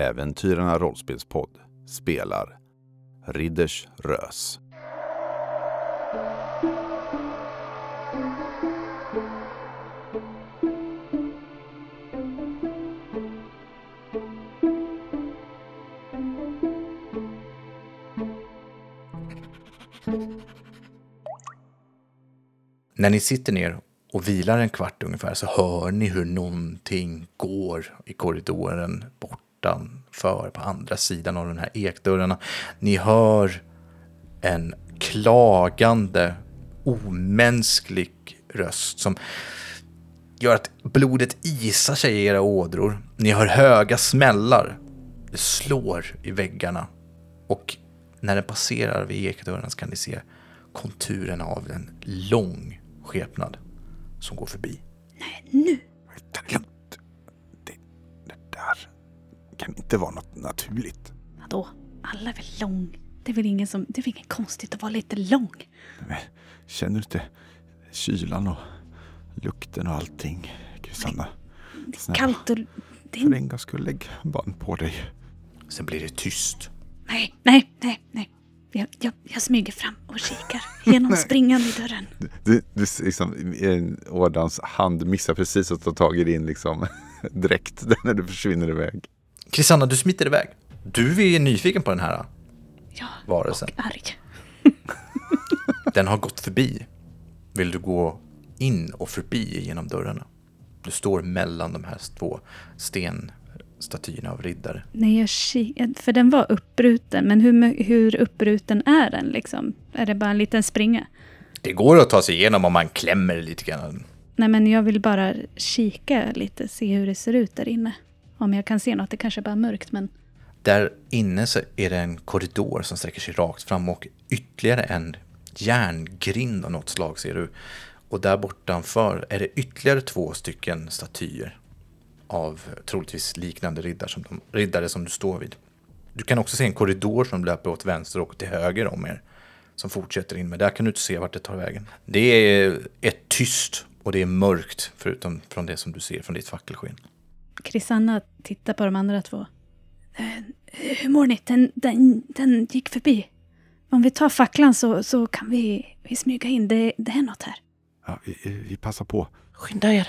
Äventyrarna rollspelspodd spelar Ridders Rös. När ni sitter ner och vilar en kvart ungefär så hör ni hur någonting går i korridoren bortanför på andra sidan av de här ekdörrarna. Ni hör en klagande, omänsklig röst som gör att blodet isar sig i era ådror. Ni hör höga smällar. Det slår i väggarna. Och när den passerar vid ekdörren så kan ni se konturen av en lång skepnad som går förbi. Nej, nu! Kan inte vara något naturligt. Vadå? Alla är väl lång? Det är väl ingen som... Det är väl inget konstigt att vara lite lång? Men, känner du inte kylan och lukten och allting? Kristanna, Det är Snälla. kallt och... Det är för en gångs skull lägg band på dig. Sen blir det tyst. Nej, nej, nej, nej. Jag, jag, jag smyger fram och kikar genom springan i dörren. Du, du, liksom, Ådans hand missar precis att ta tag i din liksom, dräkt när du försvinner iväg. Krisanna, du smiter iväg. Du är nyfiken på den här Ja, varelsen. och arg. Den har gått förbi. Vill du gå in och förbi genom dörrarna? Du står mellan de här två stenstatyerna av riddare. Nej, jag kikar... För den var uppbruten, men hur, hur uppbruten är den liksom? Är det bara en liten springa? Det går att ta sig igenom om man klämmer lite grann. Nej, men jag vill bara kika lite, se hur det ser ut där inne. Om jag kan se något, det kanske bara är mörkt, men... Där inne så är det en korridor som sträcker sig rakt fram och ytterligare en järngrind av något slag ser du. Och där bortanför är det ytterligare två stycken statyer av troligtvis liknande riddare som, de, riddare som du står vid. Du kan också se en korridor som löper åt vänster och till höger om er. Som fortsätter in, men där kan du inte se vart det tar vägen. Det är ett tyst och det är mörkt förutom från det som du ser från ditt fackelsken. Krisanna tittar på de andra två. Eh, hur mår ni? Den, den, den gick förbi. Om vi tar facklan så, så kan vi, vi smyga in. Det, det är något här. Ja, vi, vi passar på. Skynda er.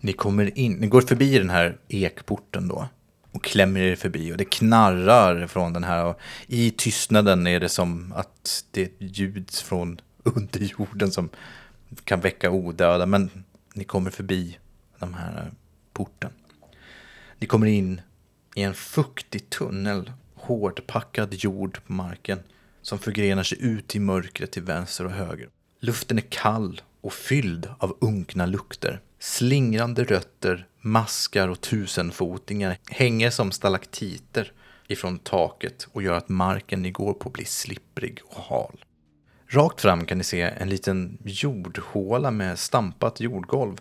Ni kommer in, ni går förbi den här ekporten då och klämmer er förbi och det knarrar från den här och i tystnaden är det som att det är ett ljud från underjorden som kan väcka odöda men ni kommer förbi den här porten. Ni kommer in i en fuktig tunnel, hårdpackad jord på marken som förgrenar sig ut i mörkret till vänster och höger. Luften är kall och fylld av unkna lukter. Slingrande rötter, maskar och tusenfotingar hänger som stalaktiter ifrån taket och gör att marken ni går på blir slipprig och hal. Rakt fram kan ni se en liten jordhåla med stampat jordgolv.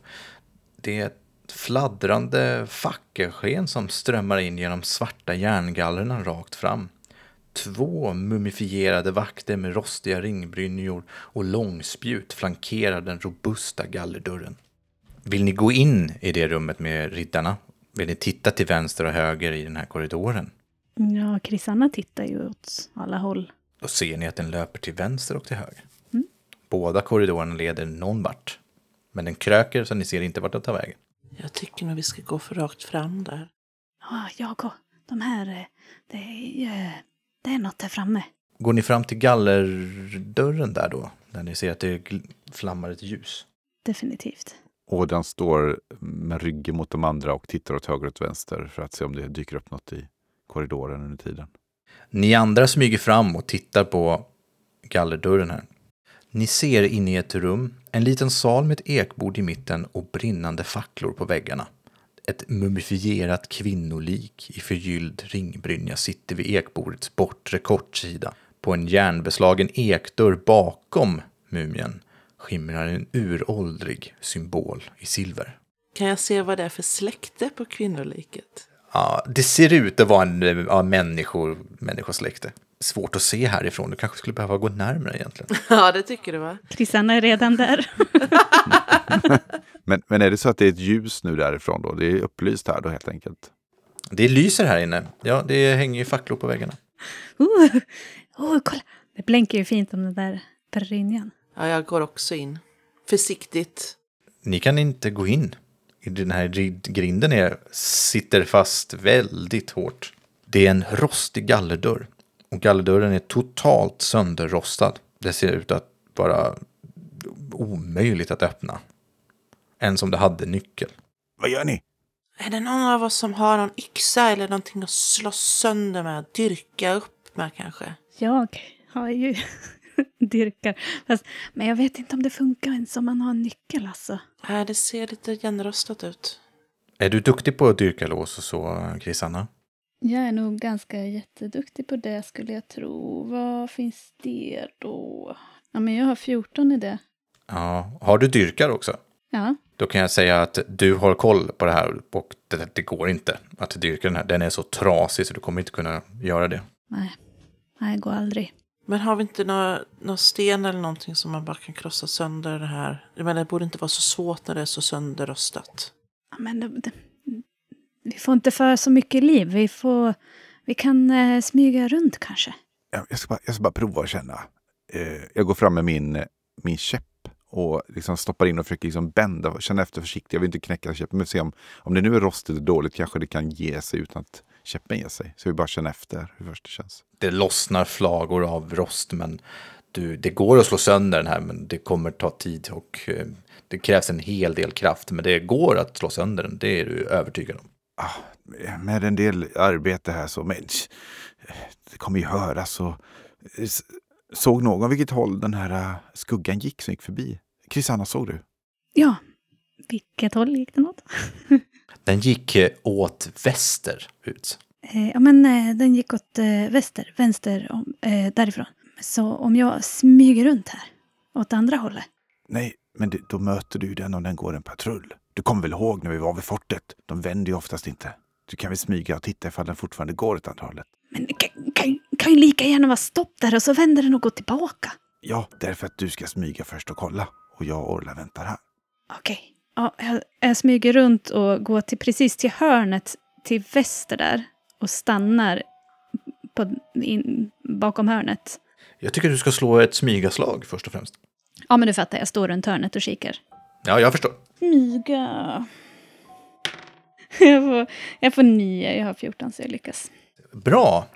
Det är ett fladdrande fackelsken som strömmar in genom svarta järngallrarna rakt fram. Två mumifierade vakter med rostiga ringbrynjor och långspjut flankerar den robusta gallerdörren. Vill ni gå in i det rummet med riddarna? Vill ni titta till vänster och höger i den här korridoren? Ja, Krisanna tittar ju åt alla håll. Då ser ni att den löper till vänster och till höger. Mm. Båda korridorerna leder någon vart. Men den kröker så ni ser inte vart den tar vägen. Jag tycker nog vi ska gå för rakt fram där. Ja, jag och de här... eh, Det är, det är något där framme. Går ni fram till gallerdörren där då? Där ni ser att det flammar ett ljus. Definitivt. Ådan står med ryggen mot de andra och tittar åt höger och vänster för att se om det dyker upp något i korridoren under tiden. Ni andra smyger fram och tittar på gallerdörren här. Ni ser in i ett rum, en liten sal med ett ekbord i mitten och brinnande facklor på väggarna. Ett mumifierat kvinnolik i förgylld ringbrynja sitter vid ekbordets bortre kortsida. På en järnbeslagen ekdörr bakom mumien skimrar en uråldrig symbol i silver. Kan jag se vad det är för släkte på kvinnoliket? Ja, det ser ut att vara en ja, människor, människosläkte. Svårt att se härifrån. Du kanske skulle behöva gå närmare egentligen. Ja, det tycker du va? Krisanna är redan där. Men, men är det så att det är ett ljus nu därifrån då? Det är upplyst här då helt enkelt? Det lyser här inne. Ja, det hänger ju facklor på väggarna. Oh, oh, kolla! Det blänker ju fint om den där brynjan. Ja, jag går också in. Försiktigt. Ni kan inte gå in. I Den här grinden är, sitter fast väldigt hårt. Det är en rostig gallerdörr. Och gallerdörren är totalt sönderrostad. Det ser ut att vara omöjligt att öppna. Än som det hade nyckel. Vad gör ni? Är det någon av oss som har någon yxa eller någonting att slåss sönder med? Dyrka upp med kanske? Jag har ju dyrkar. Fast, men jag vet inte om det funkar ens om man har en nyckel alltså. Nej, det ser lite igenrostat ut. Är du duktig på att dyrka lås och så, Krisanna? Jag är nog ganska jätteduktig på det skulle jag tro. Vad finns det då? Ja, men jag har 14 i det. Ja. Har du dyrkar också? Ja, Då kan jag säga att du har koll på det här och det, det går inte att dyrka den här. Den är så trasig så du kommer inte kunna göra det. nej. Nej, det går aldrig. Men har vi inte någon nå sten eller någonting som man bara kan krossa sönder det här? Jag menar, det borde inte vara så svårt när det är så sönderrostat. Ja, men det, det, får inte för så mycket liv. Vi, får, vi kan eh, smyga runt kanske. Jag jag ska bara, jag ska bara prova att känna. Eh, jag går fram med min, min käpp och liksom stoppar in och försöker liksom bända. Känna efter försiktigt. Jag vill inte knäcka käppen. Men se om, om det nu är rostigt och dåligt kanske det kan ge sig utan att käppen ger sig. Så vi bara känna efter hur först det känns. Det lossnar flagor av rost men du, det går att slå sönder den här men det kommer ta tid och eh, det krävs en hel del kraft. Men det går att slå sönder den, det är du övertygad om. Ah, med en del arbete här så, men det kommer ju höras. Och, såg någon vilket håll den här eh, skuggan gick som gick förbi? Krisanna, såg du? Ja, vilket håll gick den åt? Den gick eh, åt väster ut. Eh, ja, men eh, den gick åt eh, väster, vänster om, eh, därifrån. Så om jag smyger runt här, åt andra hållet. Nej, men det, då möter du den om den går en patrull. Du kommer väl ihåg när vi var vid fortet? De vänder ju oftast inte. Du kan väl smyga och titta ifall den fortfarande går åt andra hållet. Men det kan, kan, kan ju lika gärna vara stopp där och så vänder den och går tillbaka. Ja, därför att du ska smyga först och kolla. Och jag och Orla väntar här. Okej. Ja, jag, jag smyger runt och går till, precis till hörnet till väster där och stannar på, in, bakom hörnet. Jag tycker du ska slå ett smygaslag först och främst. Ja, men du fattar, jag står runt hörnet och kikar. Ja, jag förstår. Smyga. Jag får, jag får nio, jag har 14 så jag lyckas. Bra!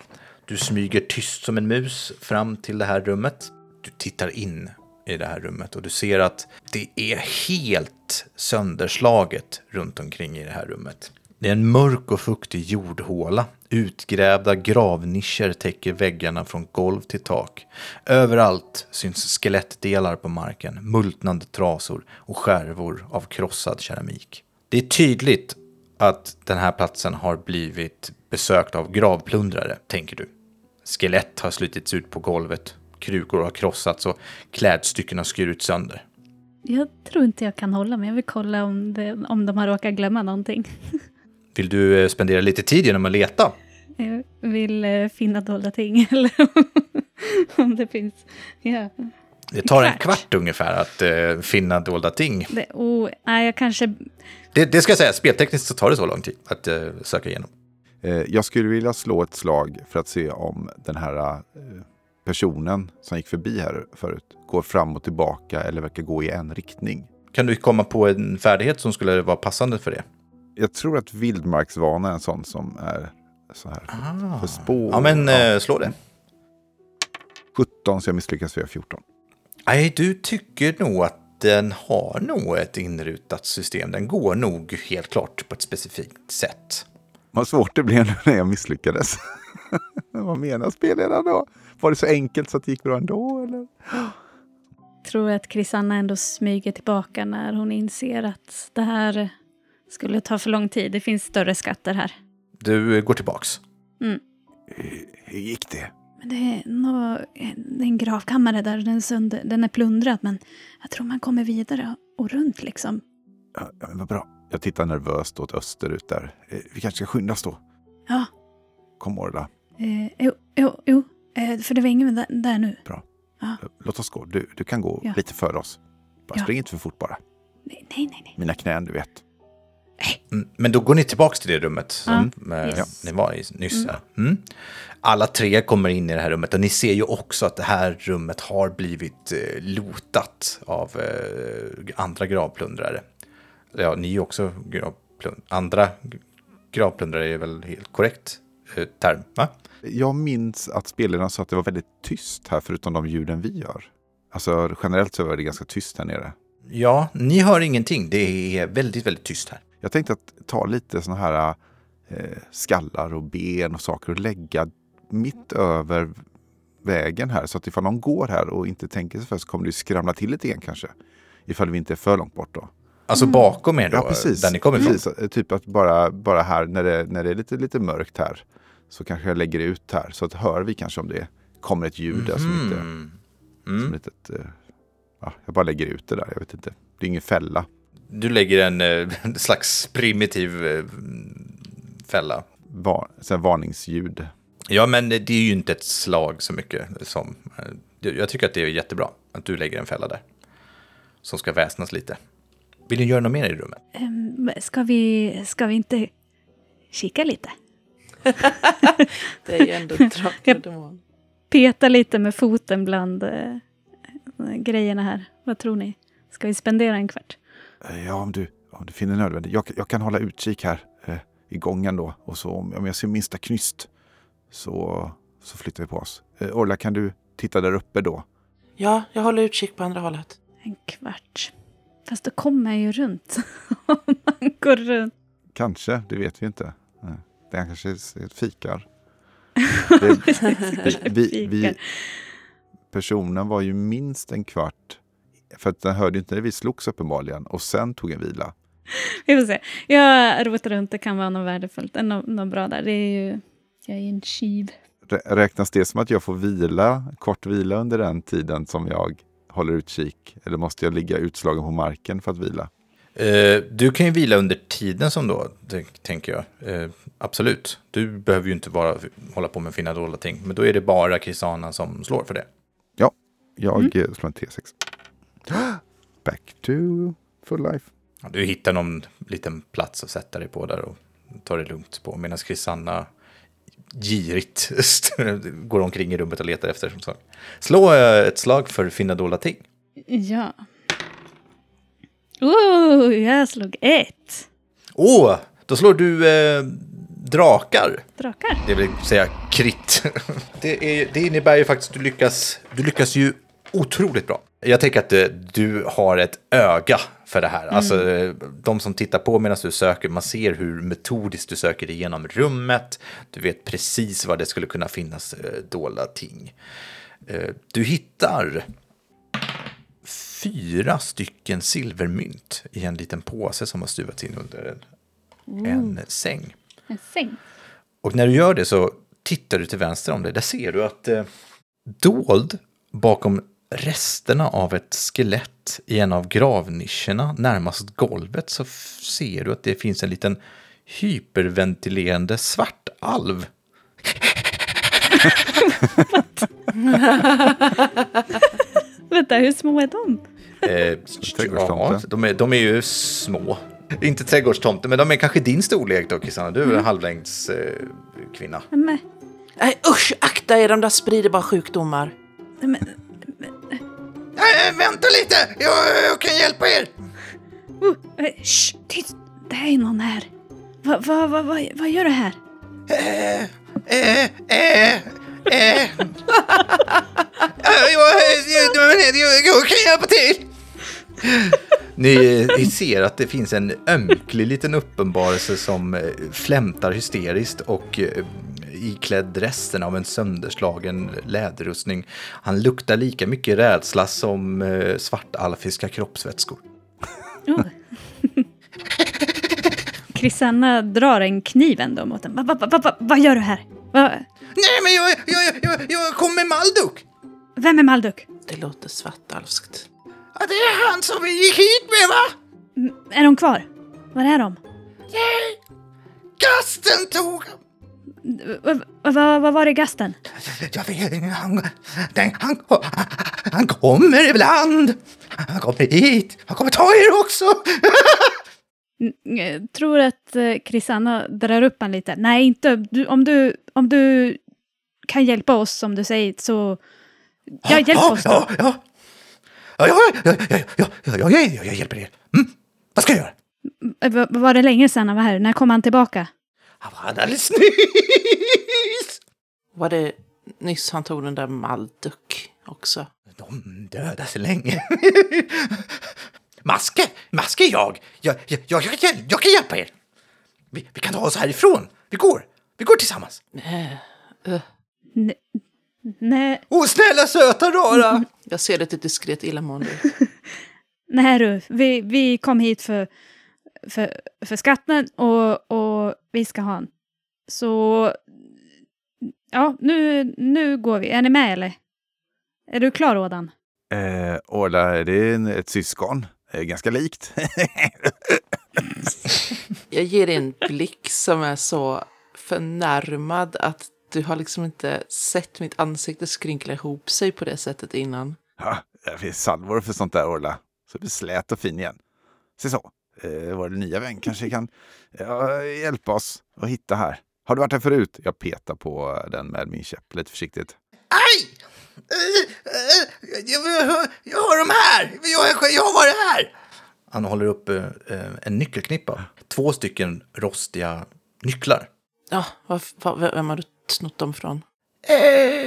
Du smyger tyst som en mus fram till det här rummet. Du tittar in i det här rummet och du ser att det är helt sönderslaget runt omkring i det här rummet. Det är en mörk och fuktig jordhåla. Utgrävda gravnischer täcker väggarna från golv till tak. Överallt syns skelettdelar på marken, multnande trasor och skärvor av krossad keramik. Det är tydligt att den här platsen har blivit besökt av gravplundrare, tänker du. Skelett har slitits ut på golvet, krukor har krossats och klädstycken har skurits sönder. Jag tror inte jag kan hålla mig. Jag vill kolla om, det, om de har råkat glömma någonting. Vill du eh, spendera lite tid genom att leta? Jag vill eh, finna dolda ting. Eller om det finns. Ja. Det tar en Kvart. ungefär att eh, finna dolda ting. Det, oh, nej, jag kanske... Det, det ska jag säga, speltekniskt så tar det så lång tid att eh, söka igenom. Jag skulle vilja slå ett slag för att se om den här personen som gick förbi här förut går fram och tillbaka eller verkar gå i en riktning. Kan du komma på en färdighet som skulle vara passande för det? Jag tror att vildmarksvana är en sån som är så här för, för spår. Ja, men eh, slå det. 17 så jag misslyckas för jag är 14. Nej, du tycker nog att den har nog ett inrutat system. Den går nog helt klart på ett specifikt sätt. Vad svårt det blev nu när jag misslyckades. Vad menar spelledaren då? Var det så enkelt så att det gick bra ändå? Eller? tror att Krisanna ändå smyger tillbaka när hon inser att det här skulle ta för lång tid. Det finns större skatter här. Du eh, går tillbaks. Hur, hur gick det? Men det är, nå, det är en gravkammare där den är, sönder, den är plundrad. Men jag tror man kommer vidare och runt liksom. Ja, ja, men vad bra. Jag tittar nervöst åt österut där. Eh, Vi kanske ska skynda oss då. Ja, Kom Orla. eh, jo, jo, jo. Eh, för det var ingen där, där nu. Låt oss gå. Du, du kan gå Ja. lite före oss. Bara Ja. spring inte för fort bara. Nej, nej. nej. Mina knän, du vet. Mm, Men då går ni tillbaka till det rummet som eh, yes. ni var i nyss. Mm. Alla tre kommer in i det här rummet och ni ser ju också att det här rummet har blivit eh, lotat av eh, andra gravplundrare. Ja, ni är också gravplundrare. Andra gravplundrare är väl helt korrekt eh, term, va? Jag minns att spelarna sa att det var väldigt tyst här förutom de ljuden vi gör. Alltså generellt så var det ganska tyst här nere. Ja, ni hör ingenting. Det är väldigt, väldigt tyst här. Jag tänkte att ta lite såna här eh, skallar och ben och saker och lägga mitt över vägen här. Så att ifall någon går här och inte tänker sig för så kommer det skramla till lite igen kanske. Ifall vi inte är för långt bort då. Alltså bakom er då, Ja, precis. där ni kommer ifrån. precis. Eh, Typ att bara, bara här när det, när det är lite, lite mörkt här så kanske jag lägger ut här. Så att hör vi kanske om det kommer ett ljud där som inte... Mm. Som litet, eh, ja, jag bara lägger ut det där, jag vet inte. Det är ingen fälla. Du lägger en eh, slags primitiv eh, fälla. Va, sen varningsljud. Ja, men det är ju inte ett slag så mycket som... eh, Jag tycker att det är jättebra att du lägger en fälla där. Som ska väsnas lite. Vill ni göra något mer i rummet? Ehm, ska, vi, ska vi inte kika lite? Det är ju ändå drakdemon. Peta lite med foten bland eh, grejerna här. Vad tror ni? Ska vi spendera en kvart? Eh, Ja, om du, om du finner nödvändigt. Jag, jag kan hålla utkik här eh, i gången då. Och så om, om jag ser minsta knyst så, så flyttar vi på oss. Eh, Orla, kan du titta där uppe då? Ja, jag håller utkik på andra hållet. En kvart. Fast då kommer jag ju runt. Om man går runt. Kanske, det vet vi inte. Det kanske är ett fikar. Det, vi, vi, vi, Fikar. personen var ju minst en kvart. För att den hörde inte när vi slogs uppenbarligen. Och sen tog en vila. Vi får se. Jag rotar runt. Det kan vara något värdefullt. Något, något bra där. Det är ju... Jag är ju en tjuv. Rä- Räknas det som att jag får vila, kort vila under den tiden som jag håller utkik? Eller måste jag ligga utslagen på marken för att vila? Eh, du kan ju vila under tiden som då, det, tänker jag. Eh, absolut. Du behöver ju inte bara hålla på med fina dolda ting. Men då är det bara Krisana som slår för det. Ja, jag mm. slår en T6. Back to full life. Ja, Du hittar någon liten plats att sätta dig på där och tar det lugnt på. Medan Krisanna girigt går omkring i rummet och letar efter som sagt. Slå eh, ett slag för finna dolda ting. Ja. Oh, jag slog ett. Åh, då slår du eh, drakar. Drakar. Det vill säga krit. Det, är, det innebär ju faktiskt att du lyckas, du lyckas ju otroligt bra. Jag tänker att eh, du har ett öga för det här. Alltså eh, de som tittar på medan du söker, man ser hur metodiskt du söker igenom rummet. Du vet precis var det skulle kunna finnas eh, dolda ting. Du hittar fyra stycken silvermynt i en liten påse som har stuvats in under en, en säng. En säng. Och när du gör det så tittar du till vänster om dig. Där ser du att eh, dold bakom resterna av ett skelett i en av gravnischerna närmast golvet så ser du att det finns en liten hyperventilerande svartalv. Vänta, hur små är de? Eh, ja, de, är, de är ju små. Inte trädgårdstomte, men de är kanske din storlek då, Kristina. Du är väl halvlängds eh, kvinna. Nej usch, akta er, de där sprider bara sjukdomar. men, Äh, vänta lite, jag, jag kan hjälpa er. eh, shh, tyst. Det är någon här. Vad va, va, va, vad gör du här? Eh, eh, eh, eh. Jag, jag, jag, jag kan hjälpa till. Ni, ni ser att det finns en ömklig liten uppenbarelse som eh, flämtar hysteriskt och iklädd resten av en sönderslagen läderrustning. Han luktar lika mycket rädsla som eh, svartalfiska kroppsvätskor. Oh. Krisanna drar en kniv ändå mot den. Va, va, va, va, va, vad gör du här? Va, Nej, men jag, jag, jag, jag kom med Malduk! vem är Malduk? Det låter svartalskt. Ja, det är han som vi gick hit med, va? M- Är de kvar? Var är de? Nej! Gasten tog vad va, var det gasten? Jag vet inte. Han, han, han, kommer ibland. Han kommer hit. Han kommer ta er också. Jag eh, tror att eh, Kristanna drar upp han lite. Nej, inte du, om du... Om du kan hjälpa oss, som du säger, så... Ja, hjälp ja, oss då. Ja, ja. Ja, ja, ja, ja, ja, ja, ja, jag hjälper er. Mm. Vad ska jag göra? Eh, var det länge sedan han var här? När kom han tillbaka? Han var alldeles nyss. Var det nyss han tog den där Malduk också? De döda så länge. Maske, Maske är jag. Jag, jag, jag, jag, kan, jag kan hjälpa er. Vi, vi kan ta oss härifrån. Vi går. Vi går tillsammans. Nej. eh, N- Nej, Åh, snälla söta rara. Jag ser lite diskret illamående nej du, vi, vi kom hit för, för, för skatten och, och vi ska ha en. Så... Ja, nu, nu går vi. Är ni med eller? Är du klar, Ådan? Eh, Orla, är det en, ett syskon? Eh, ganska likt. Jag ger dig en blick som är så förnärmad att du har liksom inte sett mitt ansikte skrynkla ihop sig på det sättet innan. ja, det finns salvor för sånt där Orla. Så det blir slät och fin igen. Se så. Eh, vår nya vän kanske kan ja, hjälpa oss att hitta här. Har du varit här förut? Jag petar på den med min käpp lite försiktigt. Aj! Eh, eh, Jag, jag, jag har dem här. Jag, jag har varit här. Han håller upp eh, en nyckelknippa. Två stycken rostiga nycklar. Ja, vad, vad, vem har du snott dem från? Eh.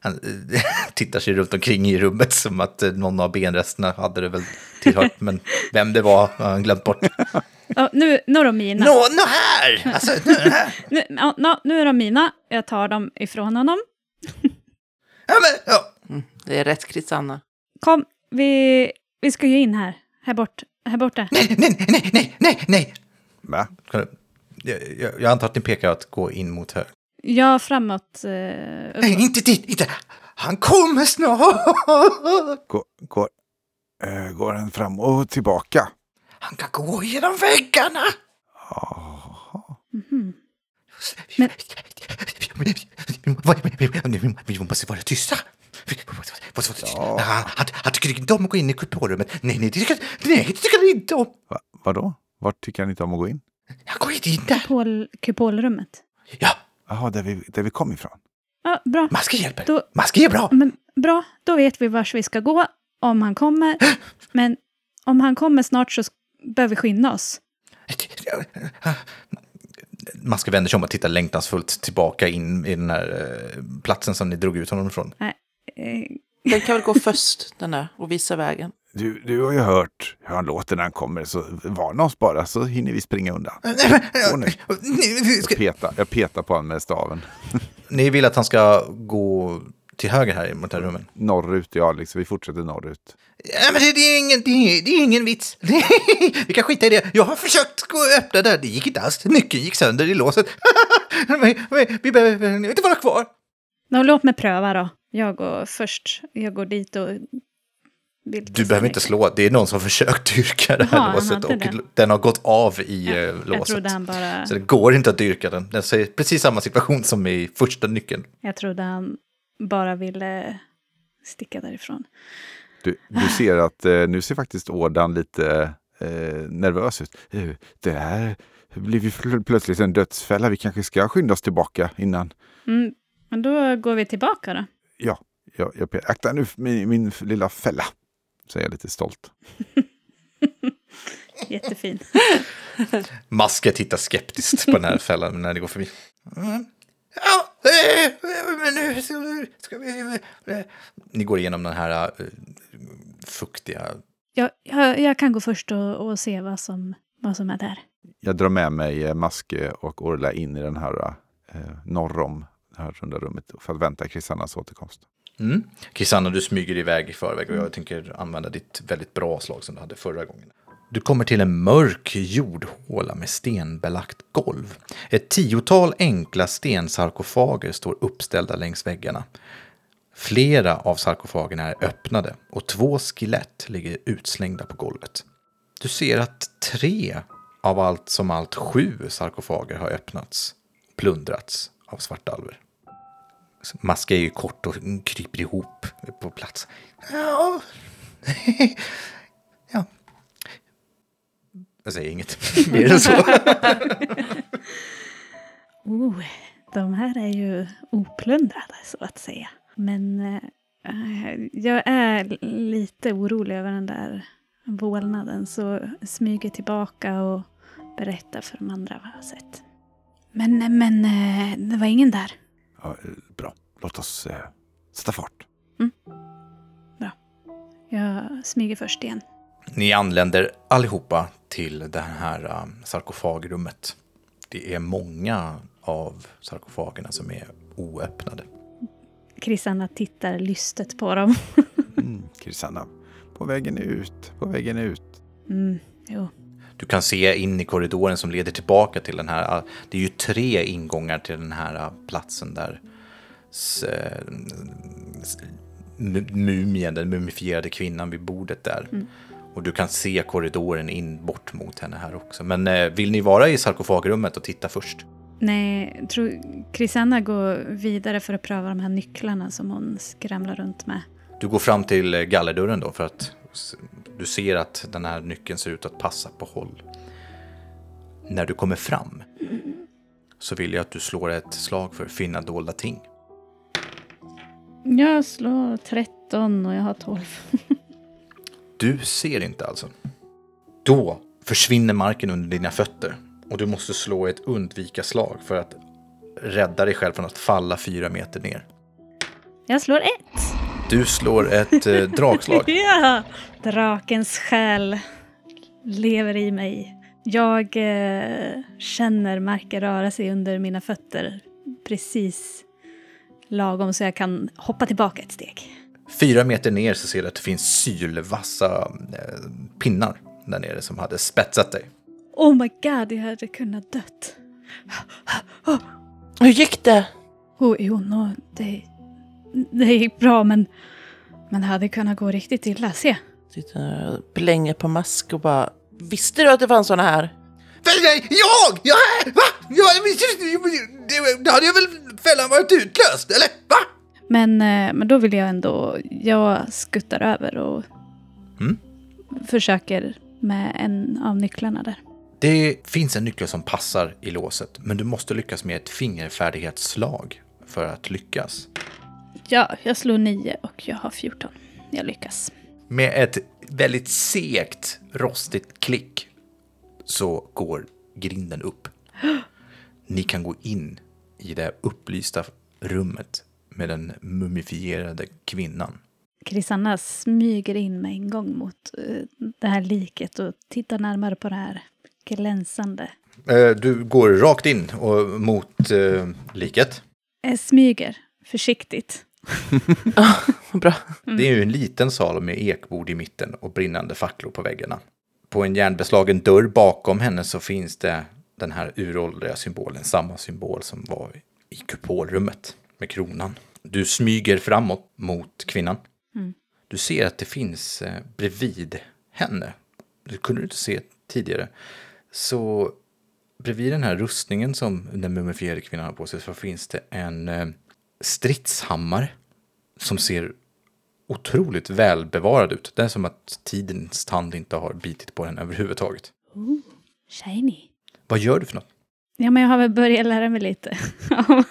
Han eh, tittar sig runt omkring i rummet som att eh, någon av benresterna hade det väl tillhört. Men vem det var har han glömt bort. Ja, nu, nu är de mina. Nå, nå här! Alltså, nu här. Nu, nå, nu är de mina. Jag tar dem ifrån honom. Ja, men, ja. Mm, det är rätt, Kristanna. Kom, vi, vi ska ju in här. Här bort. Här borta. Nej, nej, nej, nej, nej, nej. Va? Jag, jag, jag antar att ni pekar att gå in mot höger. Ja, framåt. Eh, Nej, inte dit, inte. Han kommer snart. Går, går, eh, går den fram och tillbaka? Han kan gå genom väggarna. Mhm. Men... Vi måste vara tysta. Vi måste vara tysta. Ja. Han, han, han tycker inte om att gå in i kupolrummet. Nej, nej, det tycker, nej, det tycker han inte om. Va, vadå? Vart tycker han inte om att gå in? Han går inte in där. Kupol, kupolrummet. Ja, Jaha, där vi, där vi kom ifrån. Ja, bra. maske hjälper. Då- Maske är bra. Men, bra, då vet vi vars vi ska gå om han kommer. Men om han kommer snart så behöver vi skynda oss. Maske vänder sig om och tittar längtansfullt tillbaka in i den här eh, platsen som ni drog ut honom ifrån. Eh, Den kan väl gå först, den där, och visa vägen. Du, du har ju hört hur han låter när han kommer, så varna oss bara så hinner vi springa undan. Gå nu. Jag petar, jag petar på honom med staven. ni vill att han ska gå till höger här mot det här rummen? Norrut, ja, liksom, vi fortsätter norrut. Ja, men det, det, är ingen, det, är, det är ingen vits. vi kan skita i det. Jag har försökt gå och öppna där. Det gick inte alls. Nyckeln gick sönder i låset. Men- men vi behöver inte vara kvar. då, låt mig pröva då. Jag går först. Jag går dit och... vill Du behöver inte slå. Det är någon som försökt dyrka det här han låset och det. den har gått av i Ja, eh, Jag låset. bara... Så det går inte att dyrka den. Den säger precis samma situation som i första nyckeln. Jag trodde han bara ville sticka därifrån. Du, du ser att eh, nu ser faktiskt Ådan lite eh, nervös ut. Eh, Det här blir ju pl- plötsligt en dödsfälla. Vi kanske ska skynda oss tillbaka innan. Mm, men då går vi tillbaka då. Ja, jag, jag akta nu min, min lilla fälla. Säger jag lite stolt. Jättefin. Maske tittar skeptiskt på den här fällan när det går förbi. Mm. Ja, eh, men nu ska vi- ska vi... eh. Ni går igenom den här eh, fuktiga... Jag, jag, jag kan gå först och, och se vad som, vad som är där. Jag drar med mig Maske och Orla in i den här eh, norr om det här runda rummet för att vänta Kristannas återkomst. Mm. Krisanna, du smyger iväg i förväg och jag tänker använda ditt väldigt bra slag som du hade förra gången. Du kommer till en mörk jordhåla med stenbelagt golv. Ett tiotal enkla stensarkofager står uppställda längs väggarna. Flera av sarkofagerna är öppnade och två skelett ligger utslängda på golvet. Du ser att tre av allt som allt sju sarkofager har öppnats plundrats av svartalver. Maska är ju kort och kryper ihop på plats. Ja. ja. Jag säger inget mer än så. Oh, de här är ju oplundrade så att säga. Men eh, jag är lite orolig över den där vålnaden så smyger tillbaka och berättar för de andra vad jag har sett. Men, men eh, det var ingen där. Ja, bra, låt oss eh, sätta fart. Jag smyger först igen. Ni anländer allihopa till det här äh, sarkofagrummet. Det är många av sarkofagerna som är oöppnade. Krisanna tittar lystet på dem. Mm, Krisanna, på vägen ut, på vägen ut. Mm, jo. Du kan se in i korridoren som leder tillbaka till den här. Det är ju tre ingångar till den här platsen där mu- mumien, den mumifierade kvinnan vid bordet där. Och du kan se korridoren in bort mot henne här också. Men äh, vill ni vara i sarkofagrummet och titta först? Nej, tror Krisanna går vidare för att pröva de här nycklarna som hon skramlar runt med. Du går fram till eh, gallerdörren då för att du ser att den här nyckeln ser ut att passa på håll. När du kommer fram så vill jag att du slår ett slag för finna dolda ting. Jag slår 13 och jag har 12. Du ser inte alltså. Då försvinner marken under dina fötter och du måste slå ett undvika slag för att rädda dig själv från att falla fyra meter ner. Jag slår ett. Du slår ett eh, dragslag. Ja! Drakens själ lever i mig. Jag eh, känner marken röra sig under mina fötter precis lagom så jag kan hoppa tillbaka ett steg. Fyra meter ner så ser du att det finns sylvassa eh, pinnar där nere som hade spetsat dig. Oh my god, jag hade kunnat dött. Hur gick det? Oh, jo, no, det, det gick bra men, men det hade kunnat gå riktigt illa. Se. Sitter blänger på mask och bara... Visste du att det fanns såna här? Jag? Jag? Va? Jag, det, det hade jag väl fällan varit utlöst, eller? Va? Men, eh, men då vill jag ändå... Jag skuttar över och Mm. försöker med en av nycklarna där. Det finns en nyckel som passar i låset, men du måste lyckas med ett fingerfärdighetsslag för att lyckas. Ja, jag slår nio och jag har 14. Jag lyckas. Med ett väldigt segt, rostigt klick så går grinden upp. Ni kan gå in i det upplysta rummet med den mumifierade kvinnan. Krisanna smyger in med en gång mot eh, det här liket och tittar närmare på det här glänsande. Eh, Du går rakt in och mot eh, liket. Jag smyger försiktigt. Bra. Det är ju en liten sal med ekbord i mitten och brinnande facklor på väggarna. På en järnbeslagen dörr bakom henne så finns det den här uråldriga symbolen, samma symbol som var i kupolrummet med kronan. Du smyger framåt mot kvinnan. Du ser att det finns eh, bredvid henne, det kunde du inte se tidigare, så bredvid den här rustningen som den mumifierade kvinnan har på sig så finns det en eh, stridshammare som ser otroligt välbevarad ut. Det är som att tidens tand inte har bitit på den överhuvudtaget. Ooh, shiny. Vad gör du för något? Ja, men jag har väl börjat lära mig lite av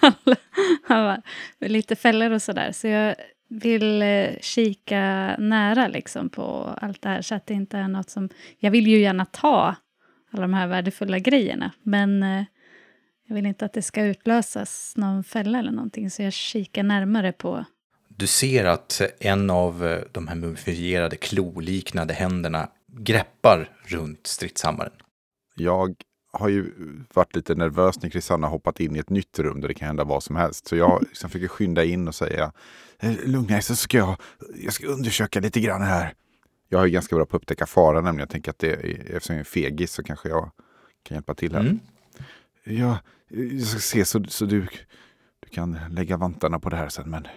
alla, lite fällor och sådär. Så jag vill eh, kika nära liksom på allt det här så att det inte är något som... Jag vill ju gärna ta alla de här värdefulla grejerna, men eh, jag vill inte att det ska utlösas någon fälla eller någonting, så jag kikar närmare på... Du ser att en av eh, de här mumifierade kloliknande händerna greppar runt stridshammaren. Jag har ju varit lite nervös när Krisanna har hoppat in i ett nytt rum där det kan hända vad som helst. Så jag liksom försöker skynda in och säga "Eh, Lugna er så ska jag, jag ska undersöka lite grann här. Jag är ganska bra på att upptäcka fara nämligen. Jag tänker att det är, eftersom jag är en fegis så kanske jag kan hjälpa till här. Mm. Ja, jag ska se så, så du, du kan lägga vantarna på det här sen men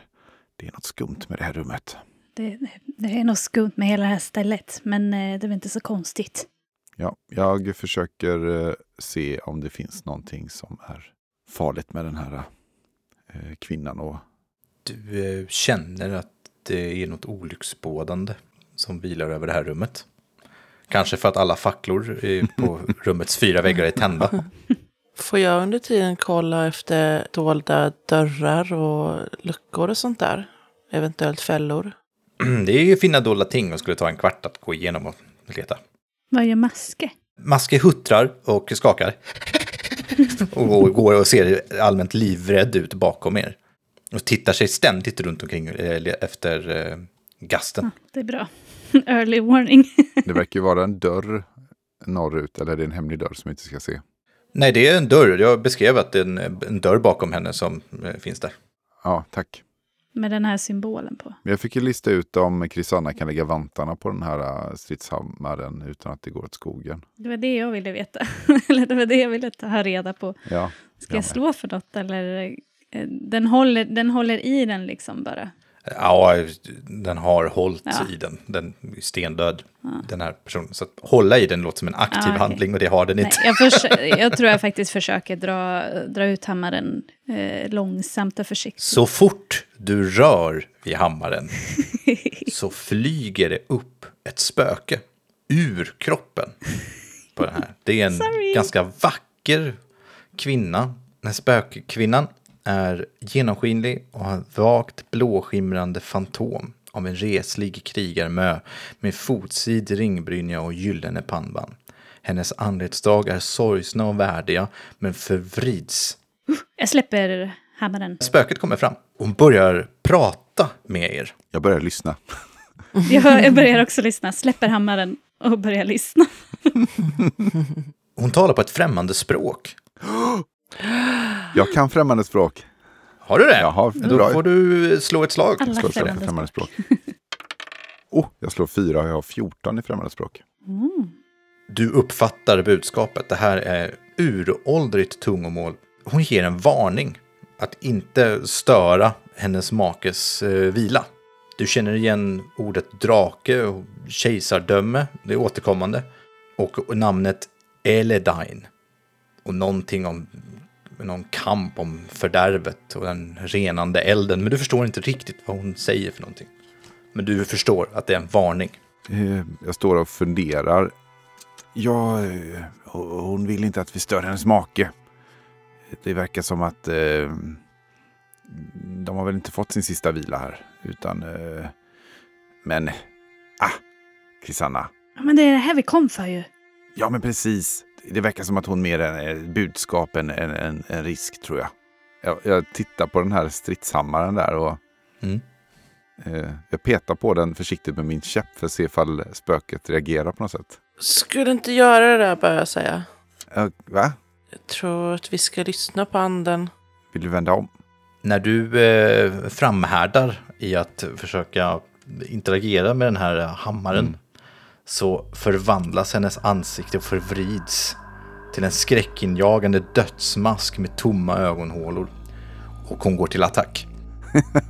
det är något skumt med det här rummet. Det, det är något skumt med hela det här stället, men eh, det är väl inte så konstigt. Ja, jag försöker eh, se om det finns någonting som är farligt med den här eh, kvinnan. Och, Du eh, känner att det är något olycksbådande som vilar över det här rummet. Kanske för att alla facklor i- på rummets fyra väggar är tända. Får jag under tiden kolla efter dolda dörrar och luckor och sånt där? Eventuellt fällor. Det är ju fina dolda ting och skulle ta en kvart att gå igenom och leta. Vad gör Maske? Maske huttrar och skakar. och går och ser allmänt livrädd ut bakom er. Och tittar sig ständigt runt omkring eh, efter eh, gasten. Det är bra. Early warning. Det verkar ju vara en dörr norrut, eller är det en hemlig dörr som vi inte ska se? Nej, det är en dörr. Jag beskrev att det är en, en dörr bakom henne som eh, finns där. Ja, tack. Med den här symbolen på. Jag fick ju lista ut om Krisanna kan lägga vantarna på den här äh, stridshammaren utan att det går åt skogen. Det var det jag ville veta. eller det var det jag ville ta reda på. Ja, Ska jag med. slå för något eller? eh, Den håller, den håller i den liksom bara. Ja, den har hållit Ja. i den. Den är stendöd, den här personen. Så att hålla i den låter som en aktiv Ah, okej. handling och det har den Nej, inte. jag, förs- jag tror jag faktiskt försöker dra, dra ut hammaren eh, långsamt och försiktigt. Så fort du rör vid hammaren så flyger det upp ett spöke ur kroppen på den här. Det är en Sorry. ganska vacker kvinna. Den här spökkvinnan är genomskinlig och har ett vagt blåskimrande fantom av en reslig krigarmö med fotsid ringbrynja och gyllene pannband. Hennes anletsdrag är sorgsna och värdiga men förvrids Jag släpper hammaren. Spöket kommer fram. Hon börjar prata med er. jag börjar lyssna. Jag, jag börjar också lyssna, släpper hammaren och börjar lyssna. Hon talar på ett främmande språk. Jag kan främmande språk. Har du det? Jaha, Då bra. får du slå ett slag. Alla Slå ett slag för främmande främmande språk. språk. Oh, jag slår fyra och jag har 14 i främmande språk. Du uppfattar budskapet. Det här är uråldrigt tungomål. Hon ger en varning att inte störa hennes makes eh, vila. Du känner igen ordet drake och kejsardöme. Det är återkommande. Och namnet Eledine. Och någonting om någon kamp om fördärvet och den renande elden. Men du förstår inte riktigt vad hon säger för någonting. Men du förstår att det är en varning. Eh, Jag står och funderar. Ja, eh, hon vill inte att vi stör hennes make. Det verkar som att eh, de har väl inte fått sin sista vila här. Utan, eh, men, ah, Krisanna. Ja, men det är det här vi kom för ju. Ja, men precis. Det verkar som att hon mer är ett budskap än en, en, en risk, tror jag. jag. Jag tittar på den här stridshammaren där och Mm. eh, jag petar på den försiktigt med min käpp för att se ifall spöket reagerar på något sätt. Skulle inte göra det där, börjar jag säga. Eh, va? Jag tror att vi ska lyssna på anden. Vill du vända om? När du eh, framhärdar i att försöka interagera med den här hammaren Mm. Så förvandlas hennes ansikte och förvrids till en skräckinjagande dödsmask med tomma ögonhålor. Och hon går till attack.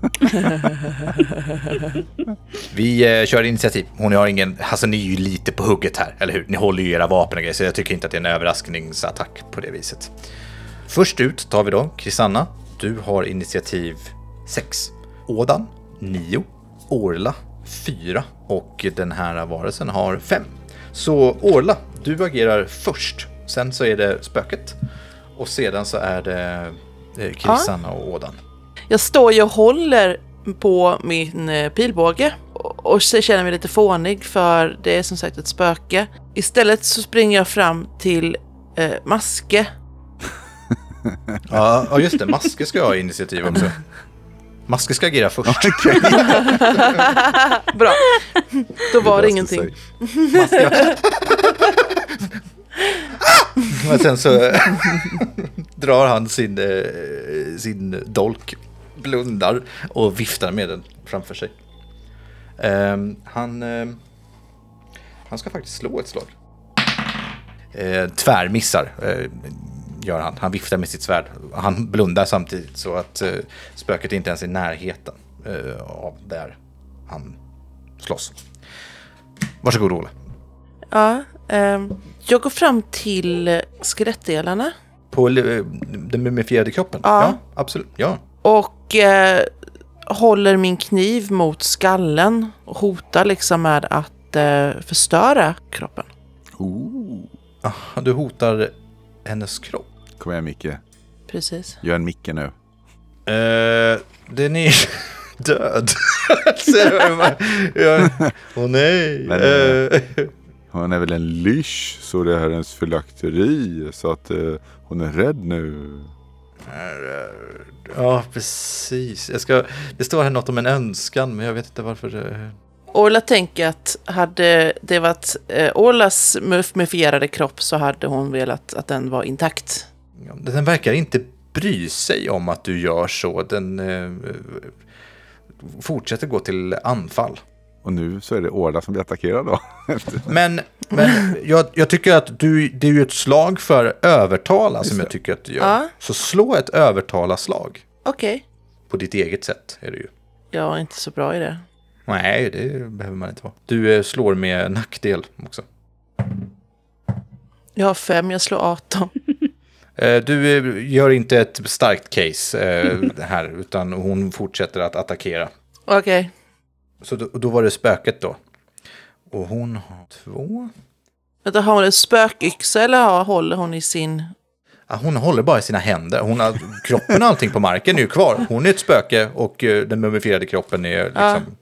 Vi eh, kör initiativ. Hon har ingen... Alltså ni är ju lite på hugget här, eller hur? Ni håller ju era vapen och grejer, så jag tycker inte att det är en överraskningsattack på det viset. Först ut tar vi då Krisanna. Du har initiativ 6. Ådan 9. Orla 4. Och den här varelsen har 5. Så Orla, du agerar först. Sen så är det spöket. Och sedan så är det eh, Krisanna och Ådan. Jag står ju och håller på min eh, pilbåge och känner mig lite fånig för det är som sagt ett spöke. Istället så springer jag fram till eh, Maske. Ja, ja, just det. Maske ska ha initiativ också. Maske ska agera först. Bra, då var det löste ingenting. Maske. Men sen så drar han sin, eh, sin dolk, blundar och viftar med den framför sig. Ehm, han, ehm, han ska faktiskt slå ett slag. Eh, tvärmissar eh, gör han. Han viftar med sitt svärd. Han blundar samtidigt så att eh, spöket inte ens är i närheten eh, av där han slåss. Varsågod Ola. Ja, ehm, jag går fram till eh, skelettdelarna På eh, den mumifierade kroppen? Ja. absolut. Ja. och eh, håller min kniv mot skallen och hotar liksom med att inte förstöra kroppen. Ooh. Ah, du hotar hennes kropp. Kom igen Micke, Precis. gör en Micke nu. Uh, den är död. Jag Åh nej. Men, Eh, Hon är väl en lysch så det här är ens fylakteri så att eh, hon är rädd nu. ja, precis. Jag ska, det står här något om en önskan, men jag vet inte varför. det- Orla tänker att hade det varit eh, Orlas mumifierade kropp så hade hon velat att den var intakt. Den verkar inte bry sig om att du gör så. Den eh, fortsätter gå till anfall. Och nu så är det Orla som blir attackerad då. Men, men jag, jag tycker att du, det är ju ett slag för övertala som jag tycker att du gör. Ja. Så slå ett övertala-slag. Okej. På ditt eget sätt är det ju. Jag är inte så bra i det. Nej, det behöver man inte vara. Du eh, slår med nackdel också. Jag har fem, jag slår 18. Eh, Du eh, gör inte ett starkt case eh, här, utan hon fortsätter att attackera. Okej. Så då, då var det spöket då. Och hon har två. Vänta, Har hon en spökyxa eller håller hon i sin... Ja, hon håller bara i sina händer. Hon har, kroppen och allting på marken är ju kvar. Hon är ett spöke och den mumifierade kroppen är liksom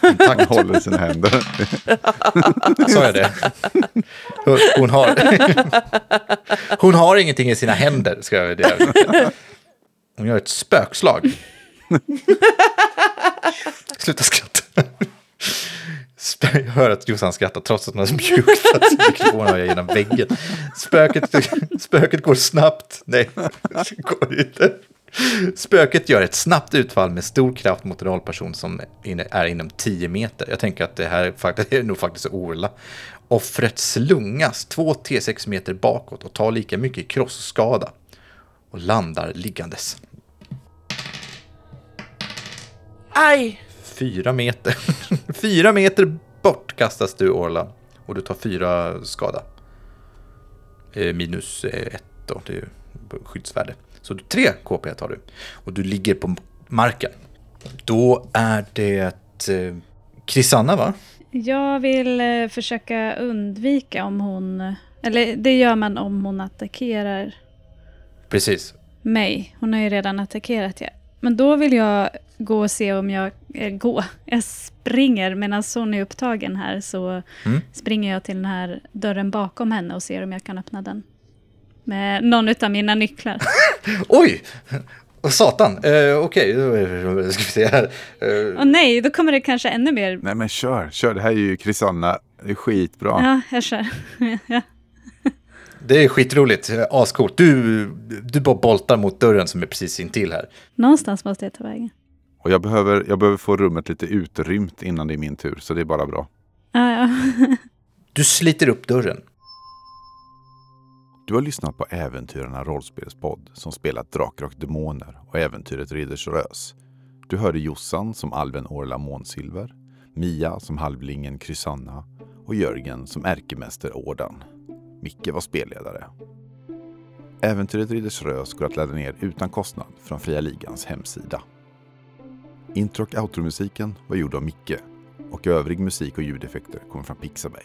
Tack. Hon håller sina händer. Sa jag det? Hon- har, hon har ingenting i sina händer, ska jag det. Hon gör ett spökslag. Sluta skratta. Jag hör att Jossan skrattar trots att hon har mjukt mikrofonen har jag genom väggen. Spöket, spöket går snabbt. Nej, det går inte. Spöket gör ett snabbt utfall med stor kraft mot en rollperson som är inom 10 meter. Jag tänker att det här är nog faktiskt Orla. Offret slungas 2 T6 meter bakåt och tar lika mycket krossskada och landar liggandes. Aj! Fyra meter. fyra meter bort kastas du Orla. Och du tar fyra skada. Eh, minus eh, ett då, det är ju skyddsvärde. Så tre KP tar du. Och du ligger på marken. Då är det eh, va? Jag vill eh, försöka undvika om hon... Eller det gör man om hon attackerar Precis. mig. Hon har ju redan attackerat er. Men då vill jag gå och se om jag... Eh, gå. Jag springer medan hon är upptagen här så Mm. springer jag till den här dörren bakom henne och ser om jag kan öppna den. Med någon av mina nycklar. Oj! Satan, eh, okej, då ska vi se här. Eh, Åh nej, då kommer det kanske ännu mer. Nej men kör, kör. Det här är ju Krisanna. Det är skitbra. Ja, jag kör. ja. det är skitroligt, ascoolt. Du, du bara boltar mot dörren som är precis intill här. Någonstans måste jag ta vägen. Och jag behöver, jag behöver få rummet lite utrymt innan det är min tur. Så det är bara bra. Ja, ja. Du sliter upp dörren. Du har lyssnat på Äventyrarna rollspelspodd som spelat Drakar och Demoner och äventyret Ridders Rös. Du hörde Jossan som alven Orla Månsilver, Mia som halvlingen Krysanna och Jörgen som ärkemäster Ordan. Micke var spelledare. Äventyret Ridders Rös går att ladda ner utan kostnad från Fria Ligans hemsida. Intro och outromusiken var gjord av Micke och övrig musik och ljudeffekter kommer från Pixabay.